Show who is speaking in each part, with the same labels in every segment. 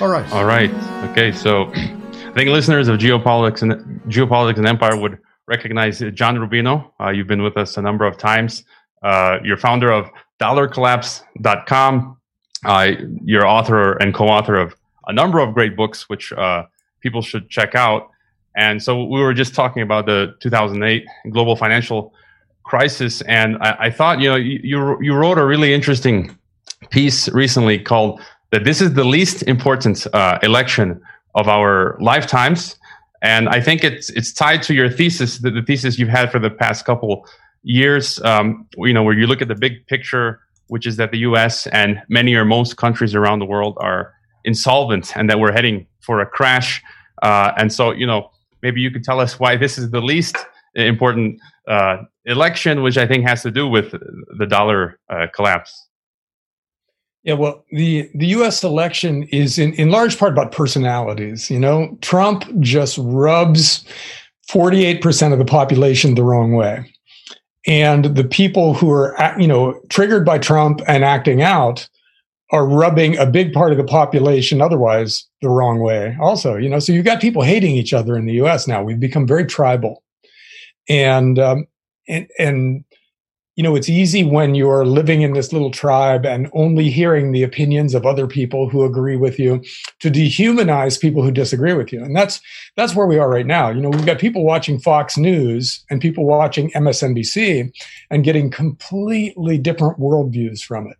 Speaker 1: All right.
Speaker 2: All right. Okay. So I think listeners of Geopolitics and Geopolitics and Empire would recognize John Rubino. Uh, you've been with us a number of times. Uh, you're founder of dollarcollapse.com. Uh, you're author and co-author of a number of great books, which uh, people should check out. And so we were just talking about the 2008 global financial crisis, and I, I thought, you know, you you wrote a really interesting piece recently called that this is the least important uh, election of our lifetimes. And I think it's it's tied to your thesis, the, the thesis you've had for the past couple years. Um, you know, where you look at the big picture, which is that the U.S. and many or most countries around the world are insolvent, and that we're heading for a crash. Uh, and so, you know, maybe you could tell us why this is the least important uh, election, which I think has to do with the dollar uh, collapse.
Speaker 1: Yeah, well, the the U.S. election is in in large part about personalities. You know, Trump just rubs forty eight percent of the population the wrong way, and the people who are you know triggered by Trump and acting out are rubbing a big part of the population otherwise the wrong way. Also, you know, so you've got people hating each other in the U.S. now. We've become very tribal, and um, and and you know, it's easy when you're living in this little tribe and only hearing the opinions of other people who agree with you to dehumanize people who disagree with you. And that's that's where we are right now. You know, we've got people watching Fox News and people watching MSNBC and getting completely different worldviews from it.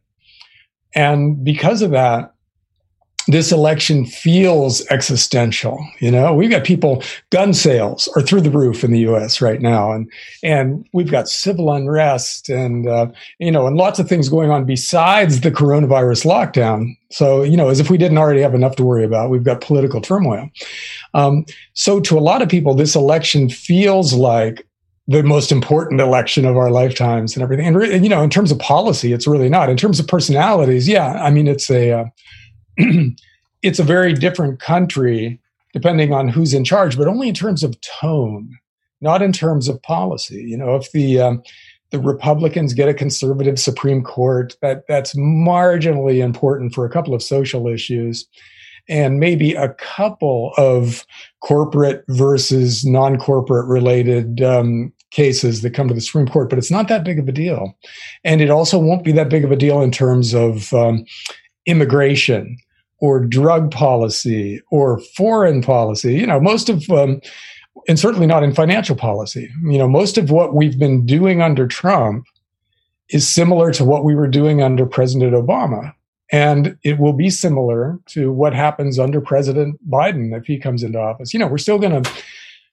Speaker 1: And because of that, this election feels existential. You know, we've got people, gun sales are through the roof in the U.S. right now, and and we've got civil unrest and uh, you know, and lots of things going on besides the coronavirus lockdown. So you know, as if we didn't already have enough to worry about, we've got political turmoil. Um, so to a lot of people, this election feels like the most important election of our lifetimes and everything. And you know, in terms of policy, it's really not. In terms of personalities, yeah, I mean, it's a uh, it's a very different country depending on who's in charge, but only in terms of tone, not in terms of policy. You know, if the um, the Republicans get a conservative Supreme Court, that that's marginally important for a couple of social issues, and maybe a couple of corporate versus non-corporate related um, cases that come to the Supreme Court. But it's not that big of a deal, and it also won't be that big of a deal in terms of um, immigration or drug policy or foreign policy. You know, most of, um, and certainly not in financial policy. You know, most of what we've been doing under Trump is similar to what we were doing under President Obama. And it will be similar to what happens under President Biden if he comes into office. You know, we're still going to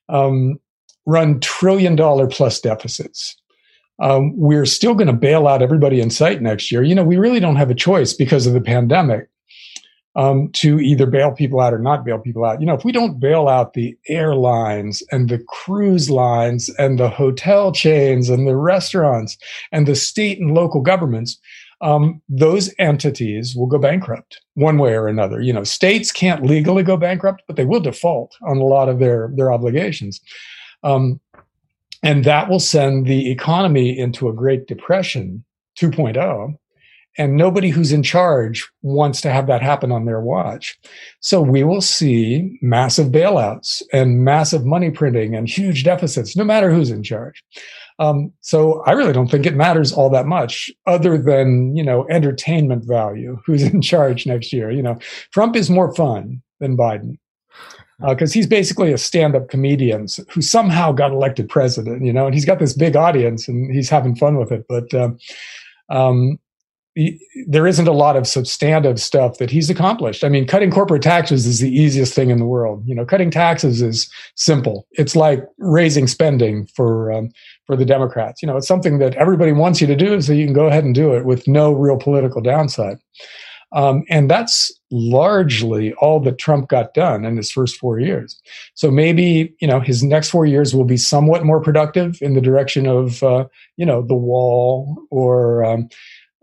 Speaker 1: um, run trillion dollar plus deficits. Um, we're still going to bail out everybody in sight next year. You know, we really don't have a choice because of the pandemic um, to either bail people out or not bail people out. You know, if we don't bail out the airlines and the cruise lines and the hotel chains and the restaurants and the state and local governments, um, those entities will go bankrupt one way or another. You know, states can't legally go bankrupt, but they will default on a lot of their their obligations. Um, and that will send the economy into a Great Depression 2.0 and nobody who's in charge wants to have that happen on their watch. So we will see massive bailouts and massive money printing and huge deficits, no matter who's in charge. Um, so I really don't think it matters all that much, other than you know entertainment value. Who's in charge next year? You know, Trump is more fun than Biden because uh, he's basically a stand-up comedian who somehow got elected president. You know, and he's got this big audience and he's having fun with it. But uh, um, there isn't a lot of substantive stuff that he's accomplished. I mean, cutting corporate taxes is the easiest thing in the world. You know, cutting taxes is simple. It's like raising spending for um, for the Democrats. You know, it's something that everybody wants you to do, so you can go ahead and do it with no real political downside. Um, and that's largely all that Trump got done in his first four years. So maybe you know his next four years will be somewhat more productive in the direction of uh, you know the wall or um,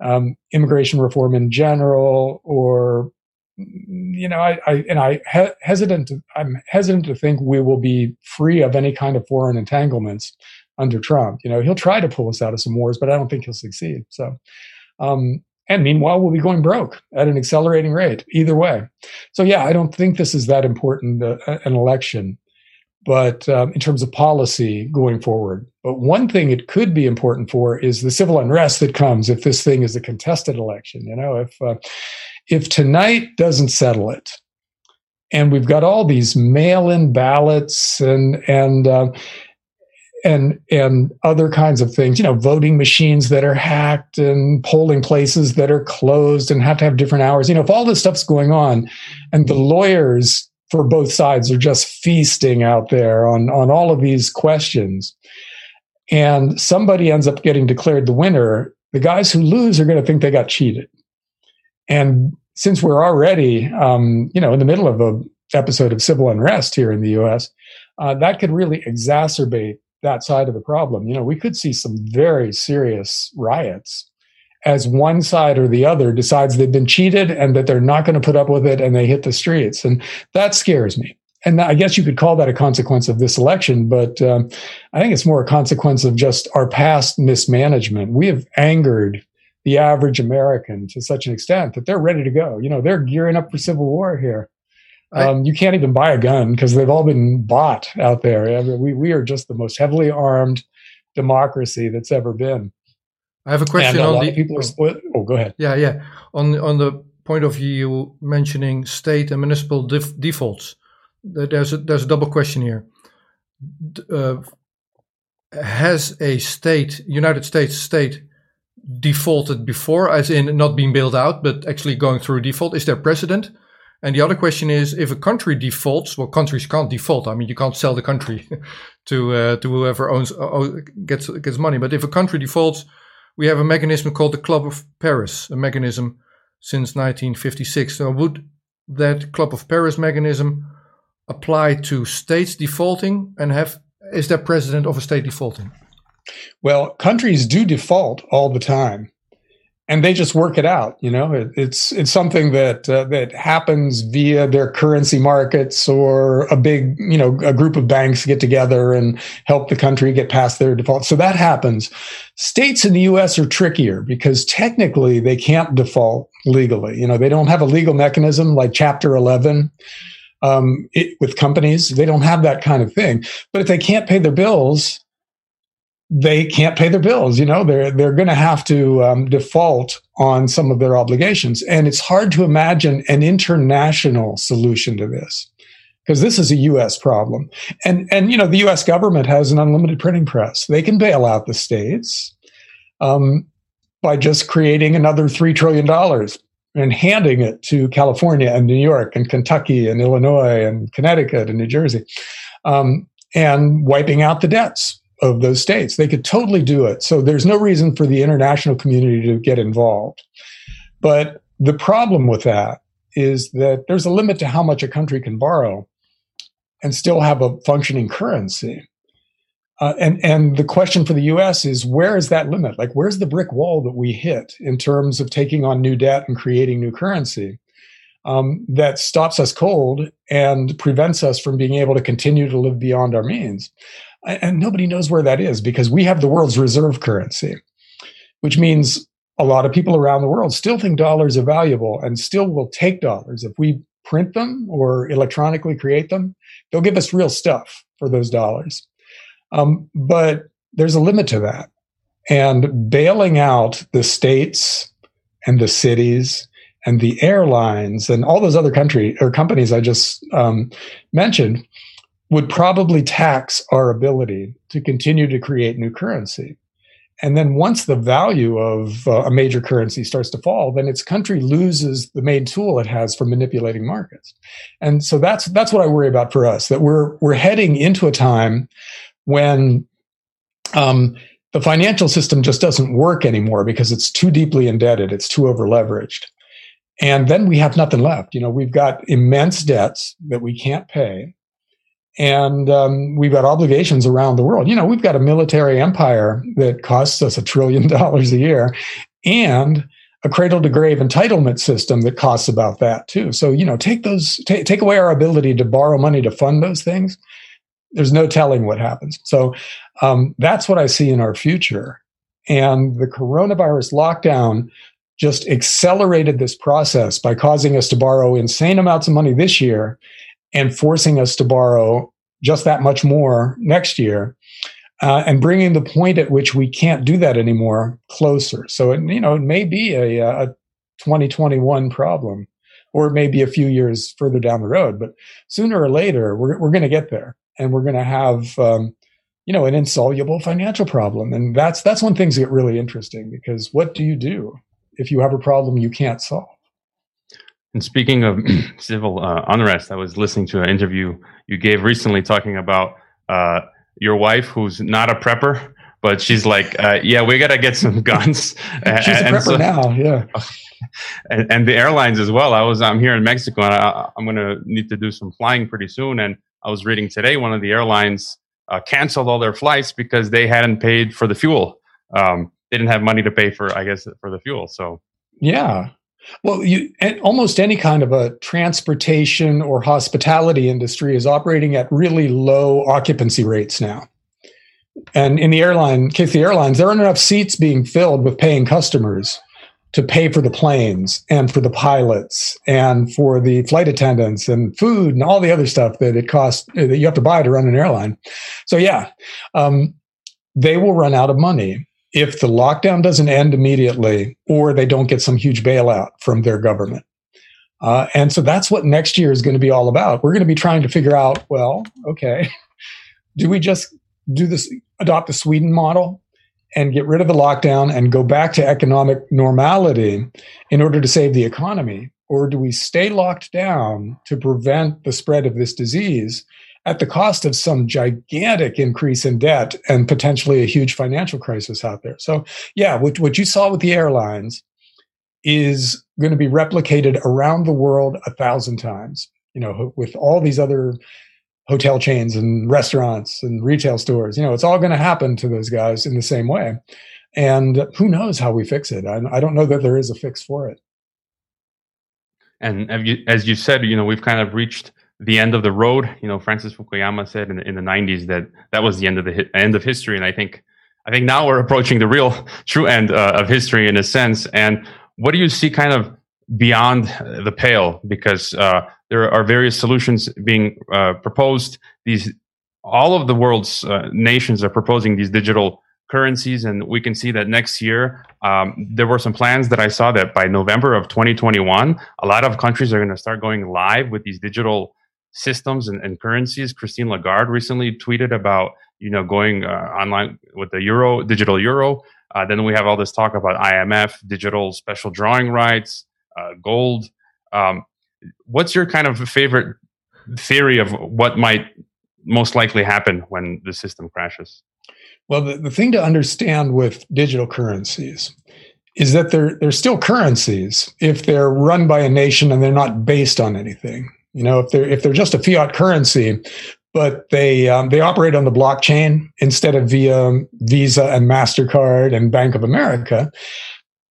Speaker 1: um, immigration reform in general, or you know, I, I and I he- hesitant. To, I'm hesitant to think we will be free of any kind of foreign entanglements under Trump. You know, he'll try to pull us out of some wars, but I don't think he'll succeed. So, um, And meanwhile, we'll be going broke at an accelerating rate either way. So, yeah, I don't think this is that important uh, an election, but um, in terms of policy going forward. But one thing it could be important for is the civil unrest that comes if this thing is a contested election. You know, if uh, if tonight doesn't settle it, and we've got all these mail-in ballots and and uh, and and other kinds of things you know voting machines that are hacked and polling places that are closed and have to have different hours you know if all this stuff's going on and the lawyers for both sides are just feasting out there on on all of these questions. And somebody ends up getting declared the winner. The guys who lose are going to think they got cheated. And since we're already um, you know in the middle of a episode of civil unrest here in the us uh, that could really exacerbate that side of the problem. You know, we could see some very serious riots as one side or the other decides they've been cheated and that they're not going to put up with it and they hit the streets. And that scares me. And I guess you could call that a consequence of this election, but um, I think it's more a consequence of just our past mismanagement. We have angered the average American to such an extent that they're ready to go. You know, they're gearing up for civil war here. Um, you can't even buy a gun because they've all been bought out there. I mean, we we are just the most heavily armed democracy that's ever been.
Speaker 3: I have a question on the
Speaker 1: people are split. Oh, go ahead.
Speaker 3: Yeah, yeah. On on the point of view mentioning state and municipal def- defaults, there's a, there's a double question here. Uh, has a state, United States state, defaulted before, as in not being bailed out, but actually going through default? Is there precedent? And the other question is, if a country defaults, well, countries can't default. I mean, you can't sell the country to uh, to whoever owns uh, gets gets money. But if a country defaults, we have a mechanism called the Club of Paris, a mechanism since 1956. So would that Club of Paris mechanism apply to states defaulting, and have is there precedent of a state defaulting?
Speaker 1: Well, countries do default all the time and they just work it out. You know, it, it's it's something that uh, that happens via their currency markets or a big, you know, a group of banks get together and help the country get past their default. So that happens. States in the U.S. are trickier because technically they can't default legally. You know, they don't have a legal mechanism like Chapter 11. Um, it, with companies, they don't have that kind of thing. But if they can't pay their bills, they can't pay their bills. You know, they're they're going to have to um, default on some of their obligations, and it's hard to imagine an international solution to this because this is a U.S. problem. And and you know, the U.S. government has an unlimited printing press; they can bail out the states um, by just creating another three trillion dollars and handing it to California and New York and Kentucky and Illinois and Connecticut and New Jersey, um, and wiping out the debts of those states. They could totally do it. So there's no reason for the international community to get involved. But the problem with that is that there's a limit to how much a country can borrow and still have a functioning currency. Uh, and and the question for the U.S. is where is that limit? Like where's the brick wall that we hit in terms of taking on new debt and creating new currency um, that stops us cold and prevents us from being able to continue to live beyond our means? And nobody knows where that is because we have the world's reserve currency, which means a lot of people around the world still think dollars are valuable and still will take dollars. If we print them or electronically create them, they'll give us real stuff for those dollars. Um, but there's a limit to that. And bailing out the states and the cities and the airlines and all those other country or companies I just um, mentioned would probably tax our ability to continue to create new currency. And then once the value of uh, a major currency starts to fall, then its country loses the main tool it has for manipulating markets. And so that's that's what I worry about for us that we're we're heading into a time when um, the financial system just doesn't work anymore because it's too deeply indebted, it's too over leveraged. And then we have nothing left. You know, we've got immense debts that we can't pay and um, we've got obligations around the world. You know, we've got a military empire that costs us a trillion dollars a year, and a cradle to grave entitlement system that costs about that too. So, you know, take those, take, take away our ability to borrow money to fund those things. There's no telling what happens. So, um, that's what I see in our future. And the coronavirus lockdown just accelerated this process by causing us to borrow insane amounts of money this year and forcing us to borrow just that much more next year. Uh, and bringing the point at which we can't do that anymore closer. So it, you know, it may be a, a 2021 problem, or it may be a few years further down the road. But sooner or later, we're we're going to get there, and we're going to have um, you know an insoluble financial problem. And that's that's when things get really interesting because what do you do if you have a problem you can't solve?
Speaker 2: And speaking of civil uh, unrest, I was listening to an interview you gave recently talking about uh, your wife, who's not a prepper, but she's like, uh, "Yeah, we got to get some guns."
Speaker 1: she's and, a prepper so, now, yeah.
Speaker 2: And, and, the airlines as well. I was I'm here in Mexico, and I, am going to need to do some flying pretty soon. And I was reading today, one of the airlines uh, canceled all their flights because they hadn't paid for the fuel. Um, they didn't have money to pay for, I guess, for the fuel. So
Speaker 1: yeah, well, you almost any kind of a transportation or hospitality industry is operating at really low occupancy rates now. And in the airline, case the airlines, there aren't enough seats being filled with paying customers to pay for the planes and for the pilots and for the flight attendants and food and all the other stuff that it costs that you have to buy to run an airline. So yeah, um, they will run out of money if the lockdown doesn't end immediately or they don't get some huge bailout from their government. Uh, and so that's what next year is going to be all about. We're going to be trying to figure out, well, okay, do we just do this, adopt the Sweden model and get rid of the lockdown and go back to economic normality in order to save the economy? Or do we stay locked down to prevent the spread of this disease at the cost of some gigantic increase in debt and potentially a huge financial crisis out there. So, yeah, what, what you saw with the airlines is going to be replicated around the world a thousand times, you know, with all these other hotel chains and restaurants and retail stores. You know, it's all going to happen to those guys in the same way. And who knows how we fix it? I, I don't know that there is a fix for it.
Speaker 2: And you, as you said, you know, we've kind of reached the end of the road. You know, Francis Fukuyama said in the, in the 90s that that was the end of the hi- end of history, and I think I think now we're approaching the real true end uh, of history in a sense. And what do you see kind of beyond the pale? Because uh, there are various solutions being uh, proposed. These all of the world's uh, nations are proposing these digital currencies, and we can see that next year um, there were some plans that I saw that by November of 2021, a lot of countries are going to start going live with these digital systems and, and currencies. Christine Lagarde recently tweeted about you know going uh, online with the euro, digital euro. Uh, then we have all this talk about IMF, digital special drawing rights, uh, gold. Um, what's your kind of favorite theory of what might most likely happen when the system crashes?
Speaker 1: Well, the, the thing to understand with digital currencies is that they're they're still currencies if they're run by a nation and they're not based on anything. You know, if they're if they're just a fiat currency, but they um, they operate on the blockchain instead of via Visa and Mastercard and Bank of America.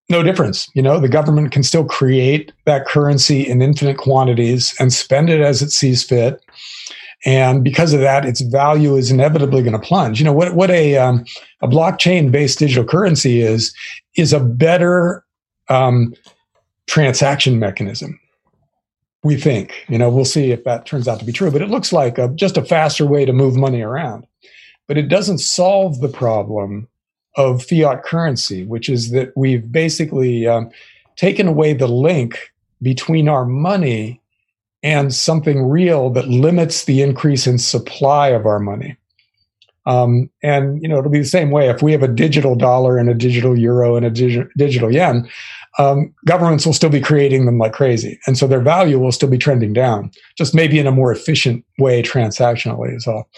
Speaker 1: No difference. You know, the government can still create that currency in infinite quantities and spend it as it sees fit. And because of that, its value is inevitably going to plunge. You know, what, what a, um, a blockchain based digital currency is, is a better um, transaction mechanism we think. You know, we'll see if that turns out to be true, but it looks like a, just a faster way to move money around. But it doesn't solve the problem of fiat currency, which is that we've basically um, taken away the link between our money and something real that limits the increase in supply of our money. Um, and you know it'll be the same way if we have a digital dollar and a digital euro and a digi- digital yen um, governments will still be creating them like crazy. And so their value will still be trending down, just maybe in a more efficient way transactionally as well.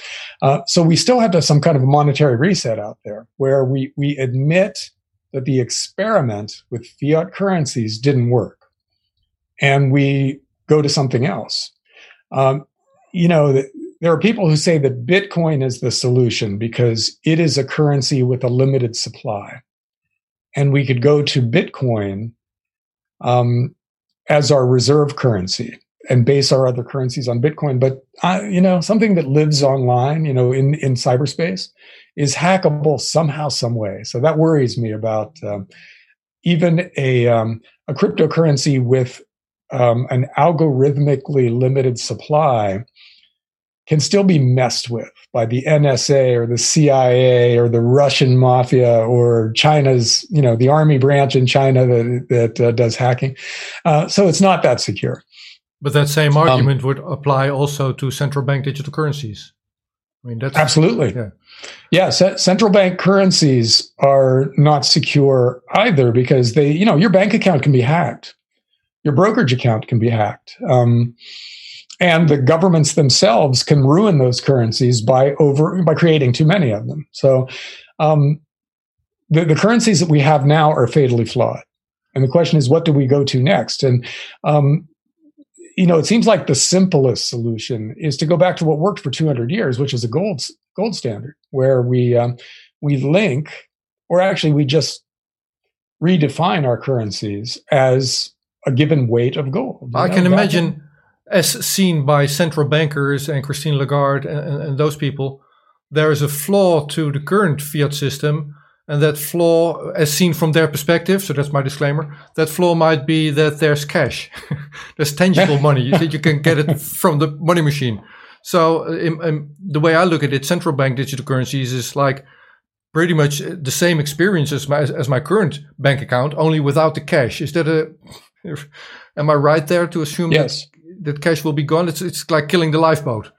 Speaker 1: Uh, so we still have to have some kind of a monetary reset out there where we, we admit that the experiment with fiat currencies didn't work. And we go to something else. Um, you know, the, there are people who say that Bitcoin is the solution because it is a currency with a limited supply and we could go to Bitcoin um, as our reserve currency and base our other currencies on Bitcoin. But uh, you know, something that lives online, you know, in in cyberspace, is hackable somehow, some way. So that worries me about um, even a um, a cryptocurrency with um, an algorithmically limited supply can still be messed with by the NSA or the CIA or the Russian mafia or China's, you know, the army branch in China that, that uh, does hacking. Uh, so it's not that secure.
Speaker 3: But that same um, argument um, would apply also to central bank digital currencies.
Speaker 1: I mean, that's absolutely. Yeah. Yeah, central bank currencies are not secure either because they, you know, your bank account can be hacked, your brokerage account can be hacked. Um, and the governments themselves can ruin those currencies by over by creating too many of them. So um, the, the currencies that we have now are fatally flawed. And the question is, what do we go to next? And um, you know, it seems like the simplest solution is to go back to what worked for 200 years, which is a gold gold standard, where we um, we link, or actually we just redefine our currencies as a given weight of gold.
Speaker 3: I know, can imagine as seen by central bankers and Christine Lagarde and, and, those people, there is a flaw to the current fiat system. And that flaw, as seen from their perspective, so that's my disclaimer, that flaw might be that there's cash, there's tangible money, that you can get it from the money machine. So, in, in the way I look at it, central bank digital currencies is like pretty much the same experience as my, as my current bank account, only without the cash. Is that a, am I right there to assume
Speaker 1: yes.
Speaker 3: that that cash will be gone. It's it's like killing the lifeboat.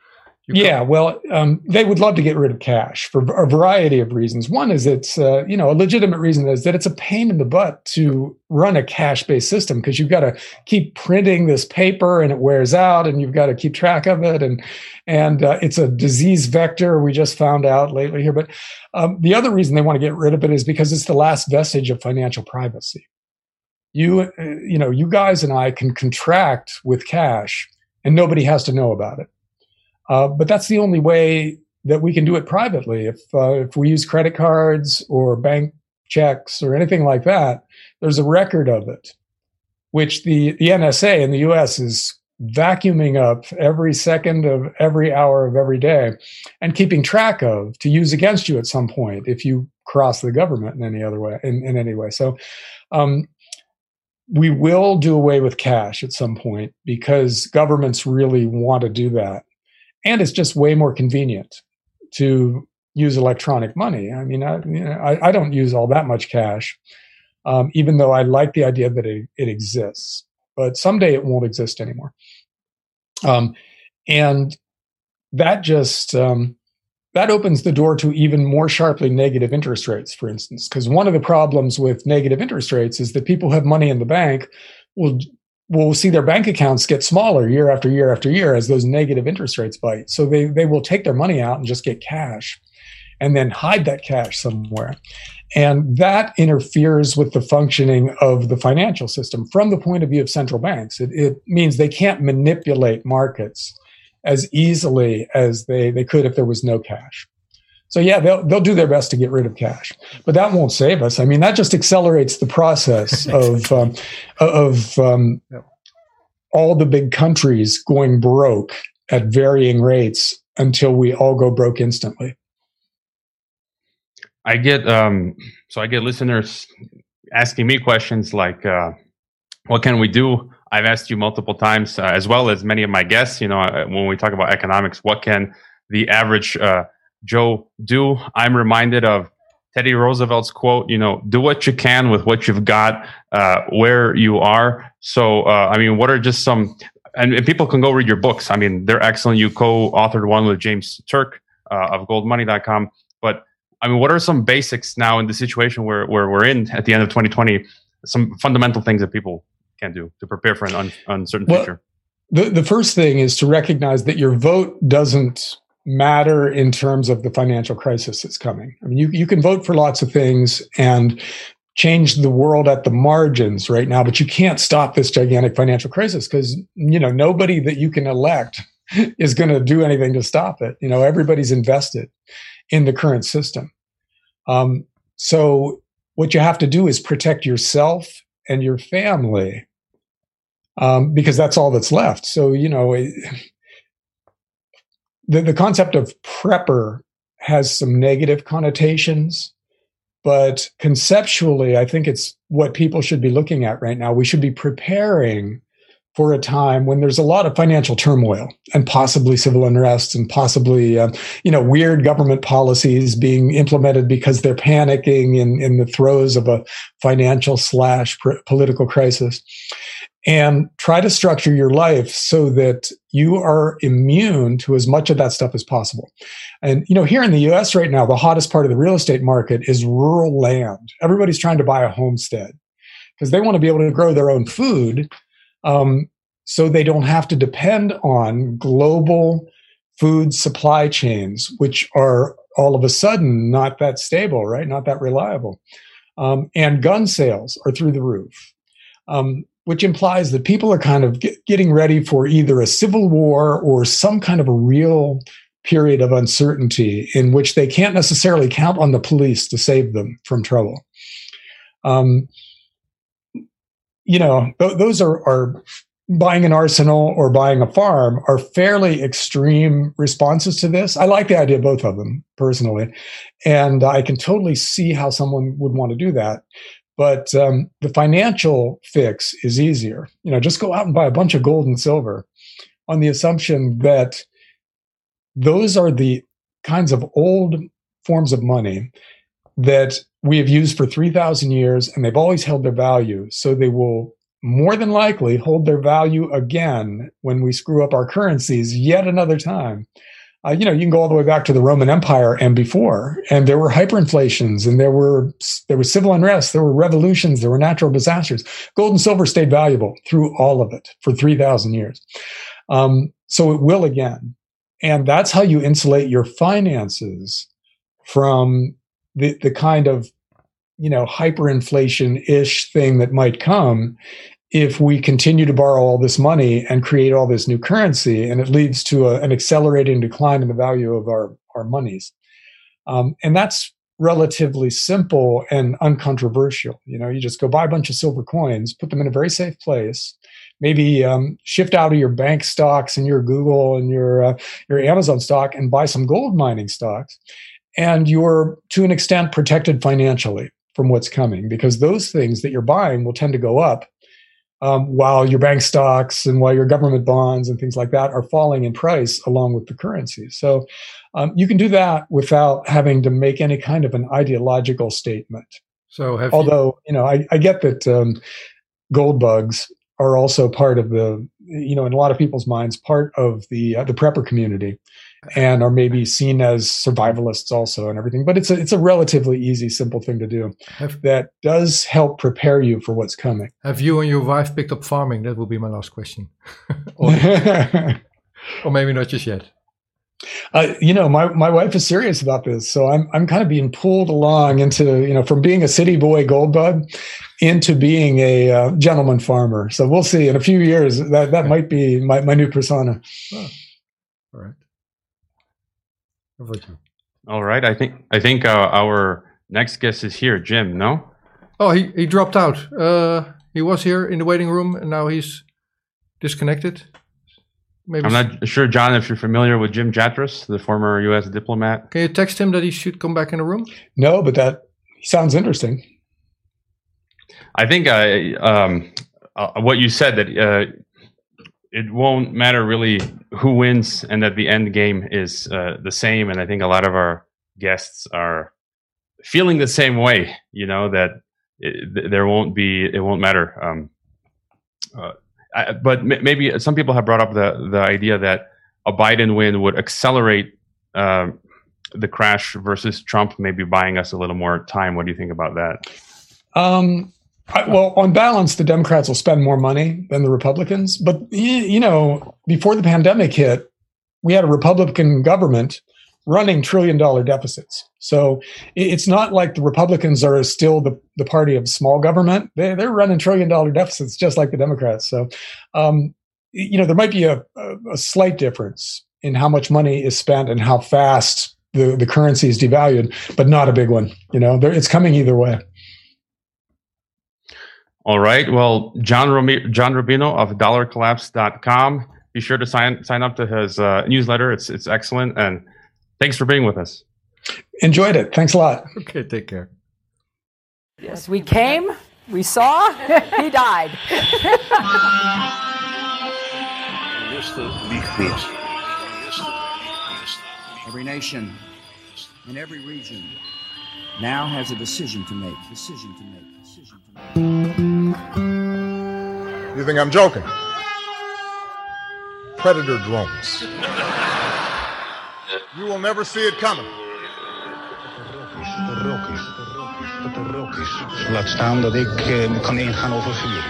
Speaker 1: You yeah, well, um, they would love to get rid of cash for a variety of reasons. One is it's uh, you know a legitimate reason is that it's a pain in the butt to run a cash based system because you've got to keep printing this paper and it wears out and you've got to keep track of it and and uh, it's a disease vector. We just found out lately here, but um, the other reason they want to get rid of it is because it's the last vestige of financial privacy you uh, you know you guys and i can contract with cash and nobody has to know about it. Uh, but that's the only way that we can do it privately. If uh, if we use credit cards or bank checks or anything like that there's a record of it which the the nsa in the us is vacuuming up every second of every hour of every day and keeping track of to use against you at some point if you cross the government in any other way in, in any way. So um, we will do away with cash at some point because governments really want to do that. And it's just way more convenient to use electronic money. I mean, I, you know, I, I, don't use all that much cash, um, even though I like the idea that it, it exists. But someday it won't exist anymore. Um, and that just um, that opens the door to even more sharply negative interest rates, for instance. Because one of the problems with negative interest rates is that people who have money in the bank will will see their bank accounts get smaller year after year after year as those negative interest rates bite. So they they will take their money out and just get cash and then hide that cash somewhere. And that interferes with the functioning of the financial system from the point of view of central banks. It, it means they can't manipulate markets as easily as they, they could if there was no cash. So yeah, they'll they'll do their best to get rid of cash, but that won't save us. I mean, that just accelerates the process of um, of um, all the big countries going broke at varying rates until we all go broke instantly.
Speaker 2: I get um, so I get listeners asking me questions like, uh, "What can we do I've asked you multiple times, uh, as well as many of my guests. You know, uh, when we talk about economics, what can the average uh, Joe do? I'm reminded of Teddy Roosevelt's quote. You know, do what you can with what you've got, uh, where you are. So, uh, I mean, what are just some? And, and, people can go read your books. I mean, they're excellent. You co-authored one with James Turk uh, of GoldMoney.com. But I mean, what are some basics now in the situation where, where we're in at the end of 2020? Some fundamental things that people can do to prepare for an un- uncertain well, future?
Speaker 1: The, the first thing is to recognize that your vote doesn't matter in terms of the financial crisis that's coming. I mean, you, you can vote for lots of things and change the world at the margins right now, but you can't stop this gigantic financial crisis because, you know, nobody that you can elect is going to do anything to stop it. You know, everybody's invested in the current system. Um, so what you have to do is protect yourself and your family um, because that's all that's left. So, you know, it, the, the concept of prepper has some negative connotations. But conceptually, I think it's what people should be looking at right now. We should be preparing for a time when there's a lot of financial turmoil and possibly civil unrest and possibly uh, you know weird government policies being implemented because they're panicking in, in the throes of a financial slash political crisis and try to structure your life so that you are immune to as much of that stuff as possible. And you know, here in the US right now, the hottest part of the real estate market is rural land. Everybody's trying to buy a homestead because they want to be able to grow their own food um, so they don't have to depend on global food supply chains, which are all of a sudden not that stable, right? Not that reliable. Um, and gun sales are through the roof. Um, which implies that people are kind of get, getting ready for either a civil war or some kind of a real period of uncertainty in which they can't necessarily count on the police to save them from trouble. Um, you know, th- those are, are buying an arsenal or buying a farm are fairly extreme responses to this. I like the idea of both of them personally. And I can totally see how someone would want to do that. But um, the financial fix is easier. You know, just go out and buy a bunch of gold and silver on the assumption that those are the kinds of old forms of money that we have used for 3,000 years and they've always held their value. So they will more than likely hold their value again when we screw up our currencies yet another time uh, you know, you can go all the way back to the Roman Empire and before, and there were hyperinflations, and there were there was civil unrest, there were revolutions, there were natural disasters. Gold and silver stayed valuable through all of it for three thousand years. Um, so it will again, and that's how you insulate your finances from the the kind of you know hyperinflation ish thing that might come if we continue to borrow all this money and create all this new currency, and it leads to a, an accelerating decline in the value of our, our monies. Um, and that's relatively simple and uncontroversial. You know, you just go buy a bunch of silver coins, put them in a very safe place, maybe um, shift out of your bank stocks and your Google and your uh, your Amazon stock and buy some gold mining stocks, and you're to an extent protected financially from what's coming because those things that you're buying will tend to go up um, while your bank stocks and while your government bonds and things like that are falling in price along with the currency. So um, you can do that without having to make any kind of an ideological statement. So, although you, you know, I, I, get that um, gold bugs are also part of the, you know, in a lot of people's minds, part of the uh, the prepper community and are maybe seen as survivalists also and everything. But it's a it's a relatively easy, simple thing to do have, that does help prepare you for what's coming.
Speaker 3: Have you and your wife picked up farming? That will be my last question. or, or maybe not just yet.
Speaker 1: Uh, you know, my, my wife is serious about this, so I'm I'm kind of being pulled along into you know from being a city boy gold bug into being a uh, gentleman farmer. So we'll see in a few years that that might be my, my new persona. Oh,
Speaker 3: all right.
Speaker 2: All right. I think I think uh, our next guest is here, Jim. No.
Speaker 3: Oh, he he dropped out. Uh, he was here in the waiting room, and now he's disconnected.
Speaker 2: Maybe I'm not sure, John, if you're familiar with Jim Jatras, the former U.S. diplomat.
Speaker 3: Can you text him that he should come back in the room?
Speaker 1: No, but that sounds interesting.
Speaker 2: I think uh, um, uh, what you said that uh, it won't matter really who wins and that the end game is uh, the same. And I think a lot of our guests are feeling the same way, you know, that it, there won't be, it won't matter. Um, uh, I, but m- maybe some people have brought up the, the idea that a Biden win would accelerate uh, the crash versus Trump maybe buying us a little more time. What do you think about that?
Speaker 1: Um, I, well, on balance, the Democrats will spend more money than the Republicans. But, you know, before the pandemic hit, we had a Republican government running trillion dollar deficits. So it's not like the Republicans are still the, the party of small government. They, they're running trillion dollar deficits just like the Democrats. So, um, you know, there might be a, a, slight difference in how much money is spent and how fast the, the currency is devalued, but not a big one. You know, it's coming either way.
Speaker 2: All right. Well, John, Romi- John Rubino of dollarcollapse.com. Be sure to sign sign up to his uh, newsletter. It's it's excellent. And thanks for being with us.
Speaker 1: Enjoyed it. Thanks a lot.
Speaker 3: Okay. Take care.
Speaker 4: Yes, we came, we saw, he died.
Speaker 5: Every nation in every region now has a decision to make. Decision to make.
Speaker 6: You think I'm joking? Predator drones. You will never see it coming.
Speaker 7: Laat staan dat ik uh, kan ingaan over vuur.